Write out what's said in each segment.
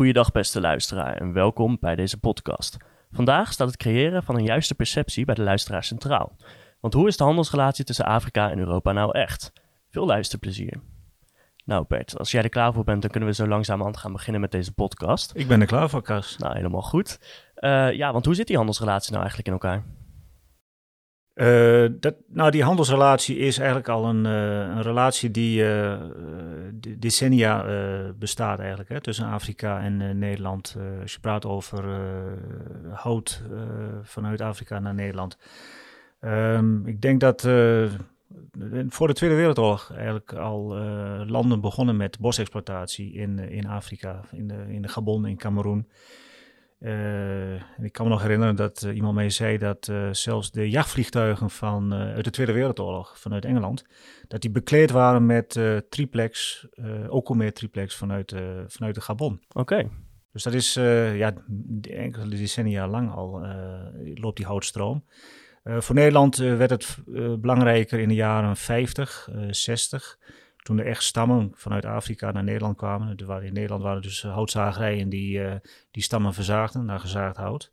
Goeiedag beste luisteraar en welkom bij deze podcast. Vandaag staat het creëren van een juiste perceptie bij de luisteraar centraal. Want hoe is de handelsrelatie tussen Afrika en Europa nou echt? Veel luisterplezier. Nou Bert, als jij er klaar voor bent, dan kunnen we zo langzamerhand gaan beginnen met deze podcast. Ik ben er klaar voor, Kas. Nou, helemaal goed. Uh, ja, want hoe zit die handelsrelatie nou eigenlijk in elkaar? Uh, dat, nou, die handelsrelatie is eigenlijk al een, uh, een relatie die uh, decennia bestaat eigenlijk, hè, tussen Afrika en Nederland. als je praat over hout vanuit Afrika naar Nederland. Um, ik denk dat voor de Tweede Wereldoorlog eigenlijk al landen begonnen met bosexploitatie in, in Afrika, in de, in de Gabon, in Cameroen. Uh, ik kan me nog herinneren dat uh, iemand mij zei dat uh, zelfs de jachtvliegtuigen van, uit de Tweede Wereldoorlog, vanuit Engeland, dat die bekleed waren met triplex, ook al meer triplex vanuit, vanuit de Gabon. Oké. Okay. Dus dat is ja, enkele decennia lang al loopt die houtstroom. voor Nederland werd het belangrijker in de jaren 50, 60 toen er echt stammen vanuit Afrika naar Nederland kwamen. in Nederland waren dus eh, houtzagerijen die, uh, die stammen verzaagden naar gezaagd hout.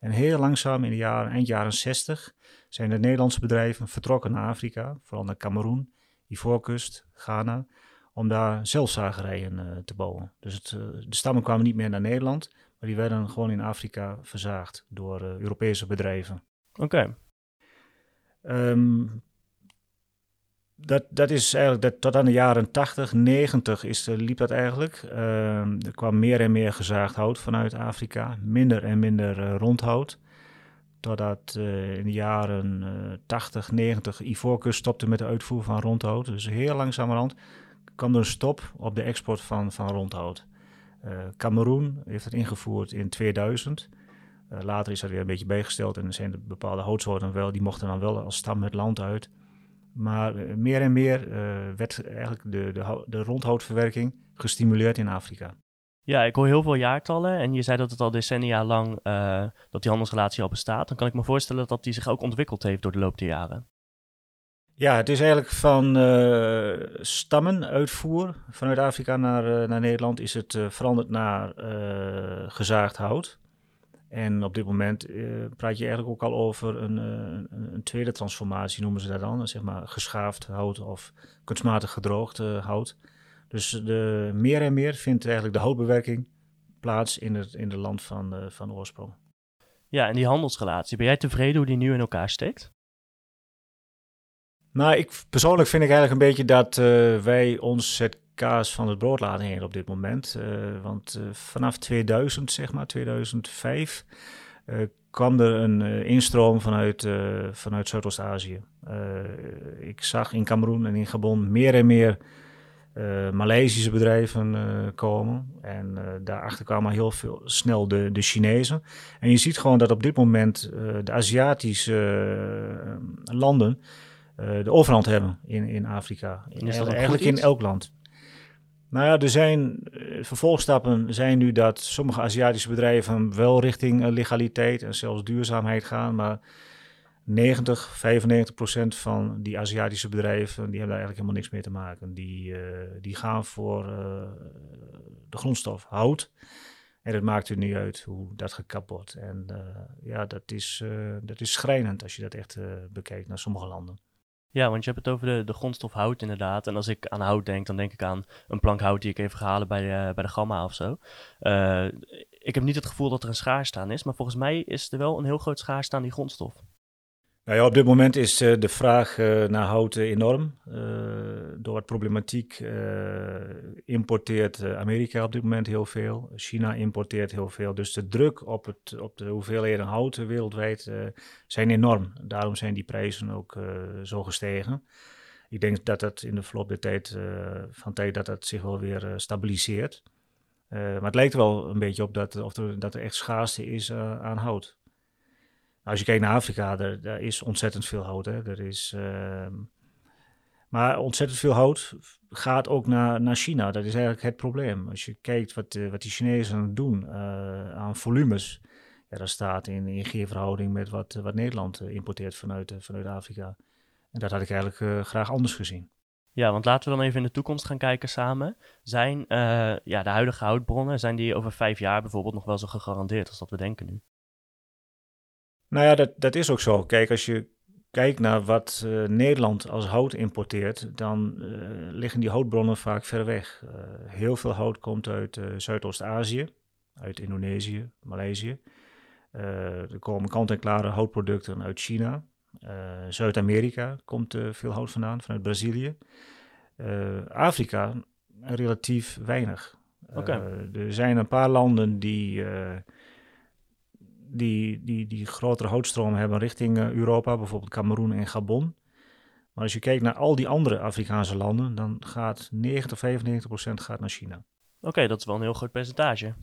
En heel langzaam in de jaren, eind jaren 60 zijn de Nederlandse bedrijven vertrokken naar Afrika, vooral naar Cameroen, Ivoorkust, Ghana, om daar zelfzagerijen uh, te bouwen. Dus het, de stammen kwamen niet meer naar Nederland, maar die werden gewoon in Afrika verzaagd door Europese bedrijven. Oké. Okay. Ehm, dat, dat is eigenlijk dat, tot aan de jaren 80, 90 is, liep dat eigenlijk. Uh, er kwam meer en meer gezaagd hout vanuit Afrika, minder en minder uh, rondhout. Totdat uh, in de jaren 80, 90 Ivoorkust stopte met de uitvoer van rondhout. Dus heel langzamerhand kwam er een stop op de export van, van rondhout. Cameroen heeft het ingevoerd in 2000. later is dat weer een beetje bijgesteld en er zijn bepaalde houtsoorten wel, die mochten dan wel als stam het land uit. Maar eh, meer en meer uh, werd eigenlijk de, de, de rondhoutverwerking gestimuleerd in Afrika. Ja, ik hoor heel veel jaartallen en je zei dat het al decennia lang uh, dat die handelsrelatie al bestaat. Dan kan ik me voorstellen dat die zich ook ontwikkeld heeft door de loop der jaren. Ja, het is eigenlijk van uh, stammenuitvoer vanuit Afrika naar, naar Nederland is het veranderd naar gezaagd hout. En op dit moment uh, praat je eigenlijk ook al over een, uh, een, tweede transformatie, noemen ze dat dan. Zeg maar geschaafd hout of kunstmatig gedroogd uh, hout. Dus de, meer en meer vindt eigenlijk de houtbewerking plaats in het in de land van, van oorsprong. Ja, en die handelsrelatie, ben jij tevreden hoe die nu in elkaar steekt? Nou, ik, persoonlijk vind ik eigenlijk een beetje dat wij ons het kaas van het brood laten heen op dit moment. Uh, want uh, vanaf 2000, zeg maar, 2005, uh, eh, kwam er een instroom vanuit, vanuit Zuidoost-Azië. ik zag in Cameroen en in Gabon meer en meer Maleisische bedrijven komen. En daarachter kwamen heel veel, snel de, de Chinezen. En je ziet gewoon dat op dit moment de Aziatische landen de overhand hebben in, in Afrika. eigenlijk in elk land. Nou ja, er zijn uh, vervolgstappen zijn nu dat sommige Aziatische bedrijven wel richting uh, legaliteit en zelfs duurzaamheid gaan, maar 90, 95 procent van die Aziatische bedrijven die hebben daar eigenlijk helemaal niks mee te maken. Die, uh, die gaan voor de grondstof hout. En het maakt er niet uit hoe dat gekapt wordt. En ja, dat is, dat is schrijnend als je dat echt bekijkt naar sommige landen. Ja, want je hebt het over de, de grondstof hout inderdaad. En als ik aan hout denk, dan denk ik aan een plank hout die ik even ga halen bij de, bij de Gamma of zo. Uh, ik heb niet het gevoel dat er een schaarstaan is, maar volgens mij is er wel een heel groot schaarstaan aan die grondstof. Nou ja, op dit moment is uh, de vraag uh, naar hout enorm. door wat problematiek importeert Amerika op dit moment heel veel. China importeert heel veel. Dus de druk op, het, op de hoeveelheden hout wereldwijd zijn enorm. Daarom zijn die prijzen ook zo gestegen. Ik denk dat dat in de verloop der tijd, van tijd dat dat zich wel weer stabiliseert. maar het lijkt er wel een beetje op dat, of dat er echt schaarste is aan hout. Als je kijkt naar Afrika, daar, is ontzettend veel hout. Hè. Er is, uh, maar ontzettend veel hout gaat ook naar, naar China. Dat is eigenlijk het probleem. Als je kijkt wat, uh, wat die Chinezen doen uh, aan volumes, ja, dat staat in, in geen verhouding met wat, wat Nederland importeert vanuit, vanuit Afrika. En dat had ik eigenlijk graag anders gezien. Ja, want laten we dan even in de toekomst gaan kijken samen. Zijn ja, de huidige houtbronnen, zijn die over vijf jaar bijvoorbeeld nog wel zo gegarandeerd als dat we denken nu? Nou ja, dat, dat is ook zo. Kijk, als je kijkt naar wat uh, Nederland als hout importeert, dan uh, liggen die houtbronnen vaak ver weg. heel veel hout komt uit Zuidoost-Azië, uit Indonesië, Maleisië. er komen kant-en-klare houtproducten uit China. Zuid-Amerika komt veel hout vandaan, vanuit Brazilië. Afrika relatief weinig. Okay. er zijn een paar landen die die, die, die grotere houtstroom hebben richting uh, Europa, bijvoorbeeld Cameroen en Gabon. Maar als je kijkt naar al die andere Afrikaanse landen, dan gaat 90, 95 procent gaat naar China. Oké, dat is wel een heel groot percentage.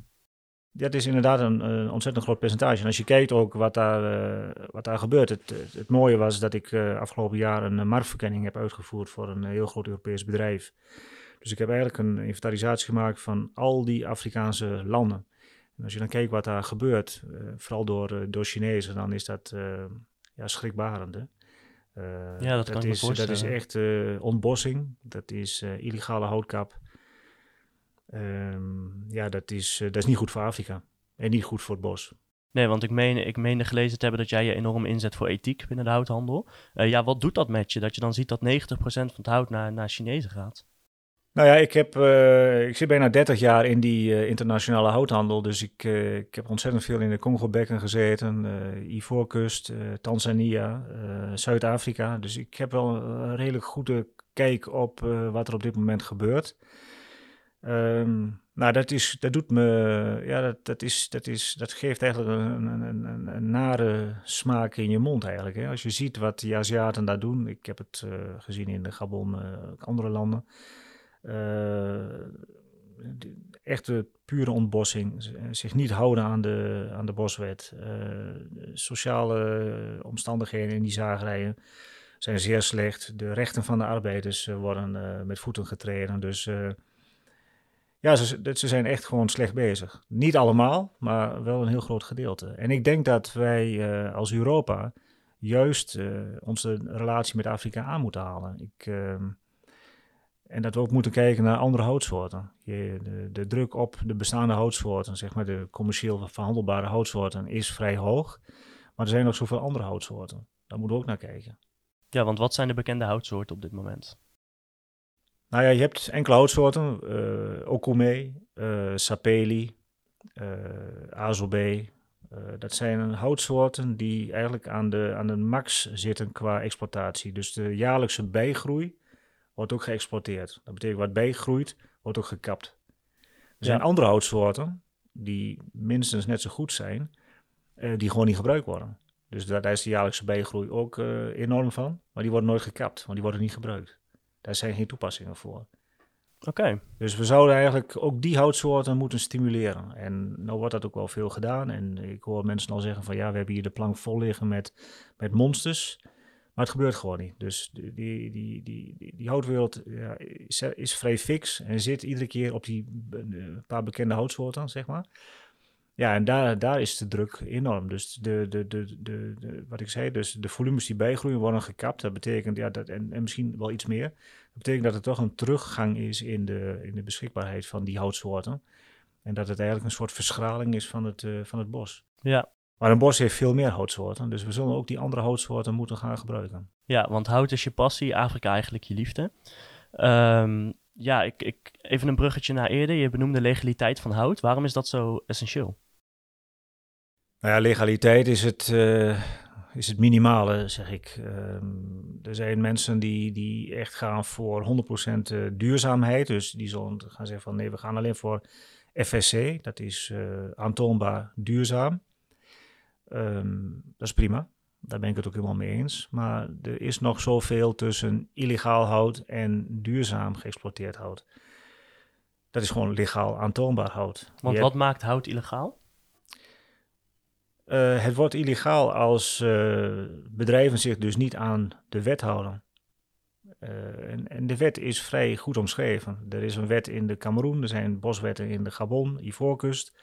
Dat is inderdaad een, een ontzettend groot percentage. En als je kijkt ook wat daar, uh, wat daar gebeurt. Het, het, mooie was dat ik uh, afgelopen jaar een marktverkenning heb uitgevoerd voor een heel groot Europees bedrijf. Dus ik heb eigenlijk een inventarisatie gemaakt van al die Afrikaanse landen. En als je dan kijkt wat daar gebeurt, uh, vooral door, uh, door Chinezen, dan is dat uh, ja, schrikbarend. Hè? ja, dat, dat is, Dat is echt ontbossing, dat is illegale houtkap. Um, ja, dat is, dat is niet goed voor Afrika en niet goed voor het bos. Nee, want ik meen, ik meende gelezen te hebben dat jij je enorm inzet voor ethiek binnen de houthandel. ja, wat doet dat met je? Dat je dan ziet dat 90% van het hout naar, naar Chinezen gaat? Nou ja, ik, heb, uh, ik zit bijna 30 jaar in die uh, internationale houthandel. Dus ik, uh, ik heb ontzettend veel in de Congo-bekken gezeten, Ivoorkust, Tanzania, Zuid-Afrika. Dus ik heb wel een redelijk goede kijk op wat er op dit moment gebeurt. Um, nou, dat, is, dat doet me, ja, dat, dat, is, dat, is, dat geeft eigenlijk een, een, een, een nare smaak in je mond eigenlijk. Hè? Als je ziet wat die Aziaten daar doen, ik heb het gezien in de Gabon, andere landen. Uh, echte pure ontbossing, zich niet houden aan de, aan de boswet. Uh, sociale omstandigheden in die zagerijen zijn zeer slecht. De rechten van de arbeiders worden met voeten getreden. Dus ja, ze, ze zijn echt gewoon slecht bezig. Niet allemaal, maar wel een heel groot gedeelte. En ik denk dat wij als Europa juist onze relatie met Afrika aan moeten halen. Ik ehm, en dat we ook moeten kijken naar andere houtsoorten. Je, de, de, druk op de bestaande houtsoorten, zeg maar de commercieel verhandelbare houtsoorten, is vrij hoog. Maar er zijn nog zoveel andere houtsoorten. Daar moeten we ook naar kijken. Ja, want wat zijn de bekende houtsoorten op dit moment? Nou ja, je hebt enkele houtsoorten. Uh, Okume, uh, Sapeli, uh, Azobe. dat zijn houtsoorten die eigenlijk aan de, aan de max zitten qua exploitatie. Dus de jaarlijkse bijgroei wordt ook geëxporteerd. Dat betekent wat bijgroeit, wordt ook gekapt. Er zijn andere houtsoorten die minstens net zo goed zijn, uh, die gewoon niet gebruikt worden. Dus daar, daar is de jaarlijkse bijgroei ook uh, enorm van, maar die worden nooit gekapt, want die worden niet gebruikt. Daar zijn geen toepassingen voor. Oké. Dus we zouden eigenlijk ook die houtsoorten moeten stimuleren. En nou wordt dat ook wel veel gedaan. En ik hoor mensen al zeggen van ja, we hebben hier de plank vol liggen met, met monsters. Maar het gebeurt gewoon niet. Dus die, die, die, die, die houtwereld ja, is, is, vrij fix en zit iedere keer op die paar bekende houtsoorten, zeg maar. Ja, en daar, daar is de druk enorm. Dus de, de, de, de, wat ik zei, dus de volumes die bijgroeien worden gekapt. Dat betekent, ja, dat, en, en misschien wel iets meer. Dat betekent dat er toch een teruggang is in de, in de beschikbaarheid van die houtsoorten. En dat het eigenlijk een soort verschraling is van het, uh, van het bos. Ja, maar een bos heeft veel meer houtsoorten, dus we zullen ook die andere houtsoorten moeten gaan gebruiken. Ja, want hout is je passie, Afrika eigenlijk je liefde. Um, ja, ik, ik, even een bruggetje naar eerder. Je benoemde legaliteit van hout. Waarom is dat zo essentieel? Nou ja, legaliteit is het, uh, is het minimale, zeg ik. Um, er zijn mensen die, die echt gaan voor 100% duurzaamheid. Dus die zullen gaan zeggen van nee, we gaan alleen voor FSC. Dat is uh, aantoonbaar duurzaam. Um, dat is prima. Daar ben ik het ook helemaal mee eens. Maar er is nog zoveel tussen illegaal hout en duurzaam geëxploiteerd hout. Dat is gewoon legaal aantoonbaar hout. Want wat maakt hout illegaal? Uh, het wordt illegaal als uh, bedrijven zich dus niet aan de wet houden. Uh, en, en, de wet is vrij goed omschreven. Er is een wet in de Cameroen, er zijn boswetten in de Gabon, Ivoorkust.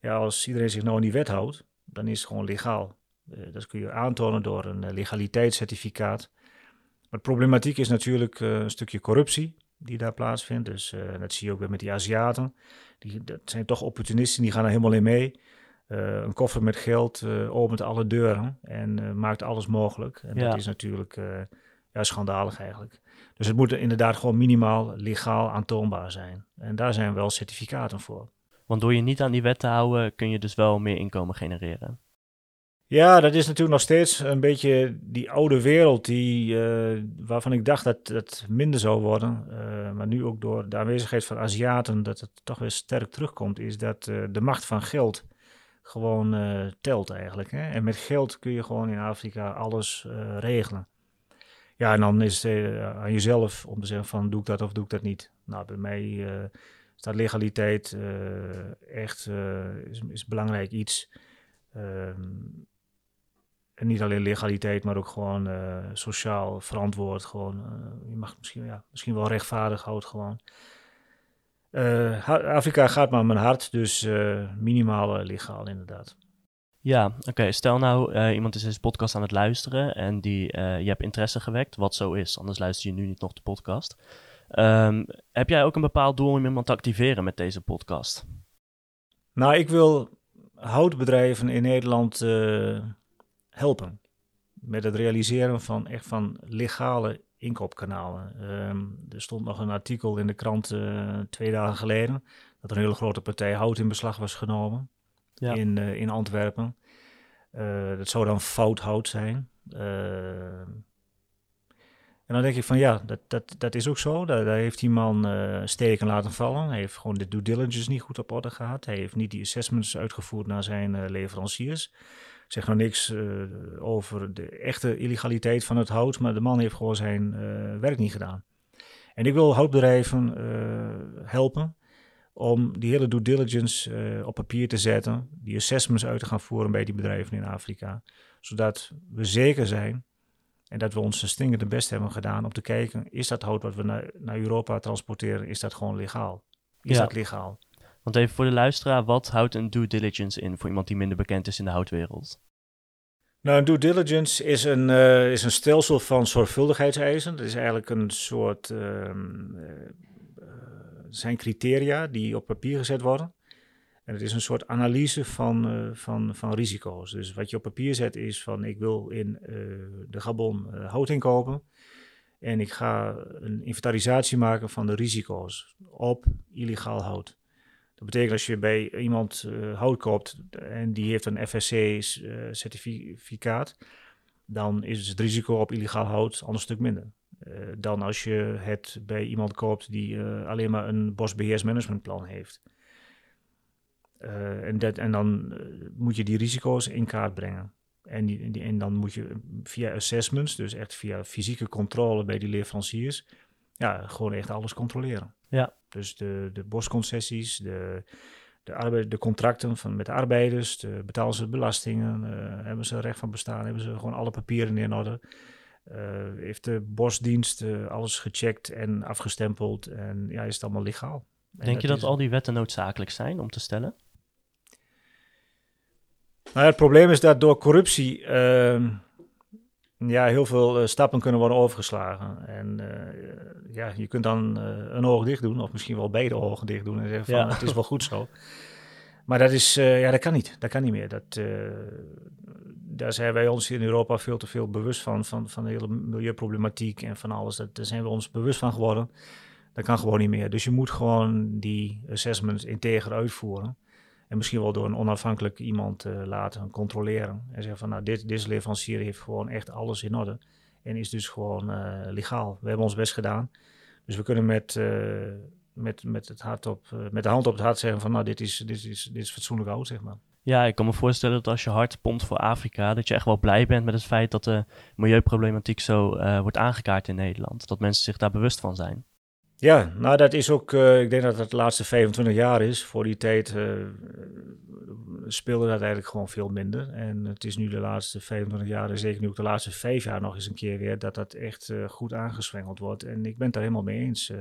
Ja, als iedereen zich nou aan die wet houdt, dan is het gewoon legaal. Uh, dat kun je aantonen door een uh, legaliteitscertificaat. Maar de problematiek is natuurlijk een stukje corruptie die daar plaatsvindt. Dus dat zie je ook weer met die Aziaten. Die, dat zijn toch opportunisten, die gaan er helemaal in mee. een koffer met geld opent alle deuren en maakt alles mogelijk. En dat is natuurlijk ja, schandalig eigenlijk. Dus het moet inderdaad gewoon minimaal legaal aantoonbaar zijn. En daar zijn wel certificaten voor. Want door je niet aan die wet te houden, kun je dus wel meer inkomen genereren. Ja, dat is natuurlijk nog steeds een beetje die oude wereld die, eh, waarvan ik dacht dat het minder zou worden. Uh, maar nu ook door de aanwezigheid van Aziaten, dat het toch weer sterk terugkomt, is dat uh, de macht van geld gewoon telt eigenlijk. Hè? En met geld kun je gewoon in Afrika alles regelen. Ja, en dan is het aan jezelf om te zeggen van doe ik dat of doe ik dat niet. Nou, bij mij uh, staat legaliteit uh, echt is, is belangrijk iets. Ehm, en niet alleen legaliteit, maar ook gewoon sociaal verantwoord. Gewoon, je mag misschien, ja, misschien wel rechtvaardig houdt gewoon. Afrika gaat maar mijn hart, dus minimaal legaal inderdaad. Ja, oké. Stel nou, iemand is deze podcast aan het luisteren en die, je hebt interesse gewekt, wat zo is, anders luister je nu niet nog de podcast. Um, heb jij ook een bepaald doel om iemand te activeren met deze podcast? Nou, ik wil houtbedrijven in Nederland uh, helpen met het realiseren van echt van legale inkoopkanalen. Um, er stond nog een artikel in de krant twee dagen geleden dat er een hele grote partij hout in beslag was genomen ja. in, uh, in Antwerpen. Uh, dat zou dan fouthout zijn. En dan denk ik van ja, dat, dat, dat is ook zo. Daar, daar heeft die man steken laten vallen. Hij heeft gewoon de due diligence niet goed op orde gehad. Hij heeft niet die assessments uitgevoerd naar zijn leveranciers. zeg nog niks over de echte illegaliteit van het hout, maar de man heeft gewoon zijn werk niet gedaan. En ik wil houtbedrijven helpen om die hele due diligence op papier te zetten, die assessments uit te gaan voeren bij die bedrijven in Afrika, zodat we zeker zijn en dat we onze stinkende best hebben gedaan om te kijken, is dat hout wat we naar, naar Europa transporteren, is dat gewoon legaal? Is dat legaal? Want even voor de luisteraar, wat houdt een due diligence in voor iemand die minder bekend is in de houtwereld? Nou, een due diligence is een, uh, is een stelsel van zorgvuldigheidseisen. Dat is eigenlijk een soort uh, zijn criteria die op papier gezet worden. En het is een soort analyse van, uh, van, van risico's. Dus wat je op papier zet is van ik wil in uh, de Gabon uh, hout inkopen. En ik ga een inventarisatie maken van de risico's op illegaal hout. Dat betekent als je bij iemand hout koopt en die heeft een FSC-certificaat, dan is het risico op illegaal hout al een stuk minder. Dan als je het bij iemand koopt die alleen maar een bosbeheersmanagementplan heeft. Uh, en, dat, en dan moet je die risico's in kaart brengen. En, die, die, en dan moet je via assessments, dus echt via fysieke controle bij die leveranciers, ja, gewoon echt alles controleren. Ja. Dus de, de bosconcessies, de, de, arbeid, de contracten van, met de arbeiders, de, betalen ze belastingen, hebben ze recht van bestaan, hebben ze gewoon alle papieren in orde. Uh, heeft de bosdienst uh, alles gecheckt en afgestempeld en ja, is het allemaal legaal. Denk je dat al die wetten noodzakelijk zijn om te stellen? Nou, het probleem is dat door corruptie uh, ja, heel veel uh, stappen kunnen worden overgeslagen. En ja, je kunt dan een oog dicht doen, of misschien wel beide ogen dicht doen en zeggen van ja. het is wel goed zo. Maar dat is, ja, dat kan niet. Dat kan niet meer. Dat, daar zijn wij ons in Europa veel te veel bewust van, van, van de hele milieuproblematiek en van alles. Dat, daar zijn we ons bewust van geworden. Dat kan gewoon niet meer. Dus je moet gewoon die assessments integer uitvoeren. En misschien wel door een onafhankelijk iemand uh, laten controleren. En zeggen van, nou, dit, deze leverancier heeft gewoon echt alles in orde. En is dus gewoon uh, legaal. We hebben ons best gedaan. Dus we kunnen met, uh, met, met, het hart op, met de hand op het hart zeggen van, nou, dit is, dit is, dit is fatsoenlijk oud, zeg maar. Ja, ik kan me voorstellen dat als je hart pompt voor Afrika, dat je echt wel blij bent met het feit dat de milieuproblematiek zo wordt aangekaart in Nederland. Dat mensen zich daar bewust van zijn. Ja, nou dat is ook, uh, ik denk dat het de laatste 25 jaar is. Voor die tijd uh, speelde dat eigenlijk gewoon veel minder. En het is nu de laatste 25 jaar, zeker nu ook de laatste vijf jaar nog eens een keer weer, dat dat echt goed aangeswengeld wordt. En ik ben het daar helemaal mee eens.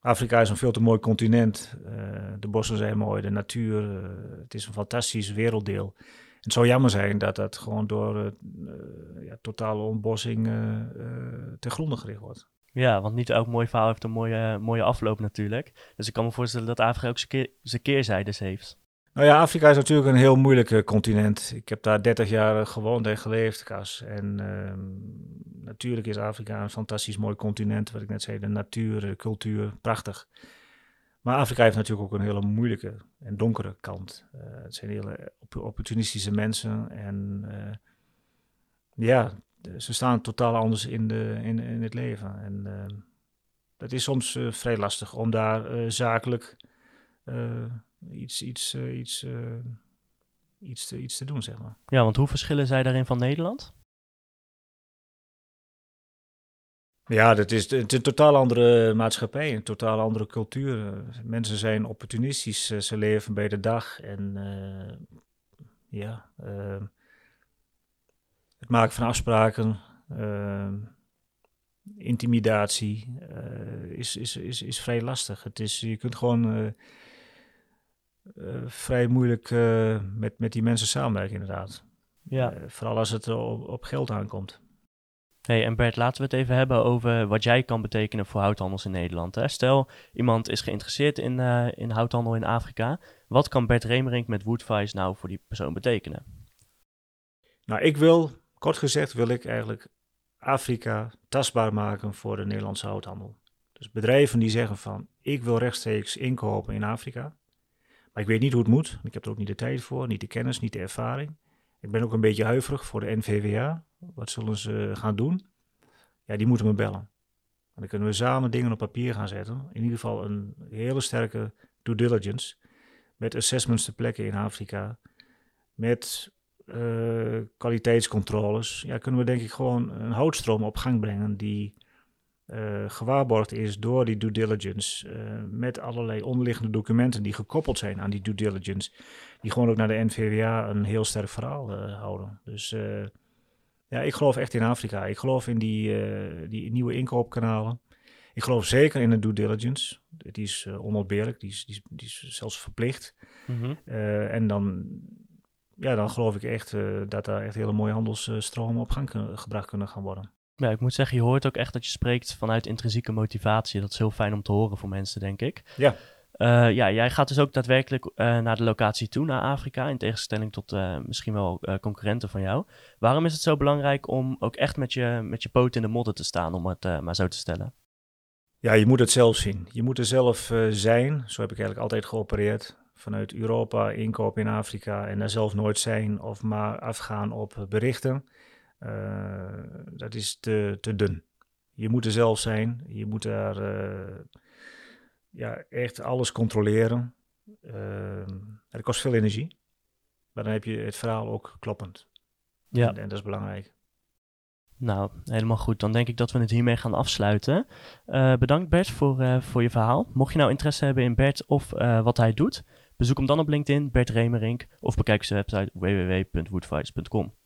Afrika is een veel te mooi continent. Uh, de bossen zijn mooi, de natuur. Uh, het is een fantastisch werelddeel. En het zou jammer zijn dat dat gewoon door uh, ja, totale ontbossing uh, ten gronde gericht wordt. Ja, want niet elk mooi verhaal heeft een mooie, mooie afloop natuurlijk. Dus ik kan me voorstellen dat Afrika ook zijn, keer, zijn keerzijdes heeft. Nou ja, Afrika is natuurlijk een heel moeilijk continent. Ik heb daar 30 jaar gewoond en geleefd, Kas. En natuurlijk is Afrika een fantastisch mooi continent. Wat ik net zei, de natuur, de cultuur, prachtig. Maar Afrika heeft natuurlijk ook een hele moeilijke en donkere kant. Het zijn hele opportunistische mensen. En ja, ze staan totaal anders in, de, in, in het leven. En uh, het is soms uh, vrij lastig om daar uh, zakelijk iets, iets, iets, iets, te, iets te doen, zeg maar. Ja, want hoe verschillen zij daarin van Nederland? Ja, dat is, het is een totaal andere maatschappij, een totaal andere cultuur. Mensen zijn opportunistisch, ze leven bij de dag. En ja, het maken van afspraken, uh, intimidatie, uh, is, is, is, is vrij lastig. Het is, je kunt gewoon uh, vrij moeilijk met, met die mensen samenwerken, inderdaad. Ja. vooral als het op, op geld aankomt. Hey, en Bert, laten we het even hebben over wat jij kan betekenen voor houthandels in Nederland. Hè? Stel, iemand is geïnteresseerd in, in houthandel in Afrika. Wat kan Bert Remerink met Woodvice nou voor die persoon betekenen? Nou, ik wil Kort gezegd wil ik eigenlijk Afrika tastbaar maken voor de Nederlandse houthandel. Dus bedrijven die zeggen van ik wil rechtstreeks inkopen in Afrika, maar ik weet niet hoe het moet. Ik heb er ook niet de tijd voor, niet de kennis, niet de ervaring. Ik ben ook een beetje huiverig voor de NVWA. Wat zullen ze gaan doen? Ja, die moeten me bellen. En dan kunnen we samen dingen op papier gaan zetten. In ieder geval een hele sterke due diligence. Met assessments te plekken in Afrika. Met uh, kwaliteitscontroles, ja, kunnen we denk ik gewoon een houtstroom op gang brengen die uh, gewaarborgd is door die due diligence, uh, met allerlei onderliggende documenten die gekoppeld zijn aan die due diligence, die gewoon ook naar de NVWA een heel sterk verhaal houden. Dus ja, ik geloof echt in Afrika. Ik geloof in die, die nieuwe inkoopkanalen. Ik geloof zeker in de due diligence. Die is onontbeerlijk, die is, die, is, die is zelfs verplicht. Mm -hmm. en dan ja, dan geloof ik echt uh, dat daar echt hele mooie handelsstromen op gang kunnen, gebracht kunnen gaan worden. Ja, ik moet zeggen, je hoort ook echt dat je spreekt vanuit intrinsieke motivatie. Dat is heel fijn om te horen voor mensen, denk ik. Ja. Uh, ja, jij gaat dus ook daadwerkelijk uh, naar de locatie toe, naar Afrika, in tegenstelling tot misschien wel concurrenten van jou. Waarom is het zo belangrijk om ook echt met je, met je poot in de modder te staan, om het maar zo te stellen? Ja, je moet het zelf zien. Je moet er zelf zijn. Zo heb ik eigenlijk altijd geopereerd vanuit Europa inkopen in Afrika en daar zelf nooit zijn of maar afgaan op berichten, uh, dat is te, te dun. Je moet er zelf zijn, je moet daar uh, ja, echt alles controleren. Uh, het kost veel energie, maar dan heb je het verhaal ook kloppend. Ja. En, en dat is belangrijk. Nou, helemaal goed. Dan denk ik dat we het hiermee gaan afsluiten. Uh, bedankt Bert voor, uh, voor je verhaal. Mocht je nou interesse hebben in Bert of uh, wat hij doet, Bezoek hem dan op LinkedIn, Bert Remerink, of bekijk zijn website www.woodfights.com.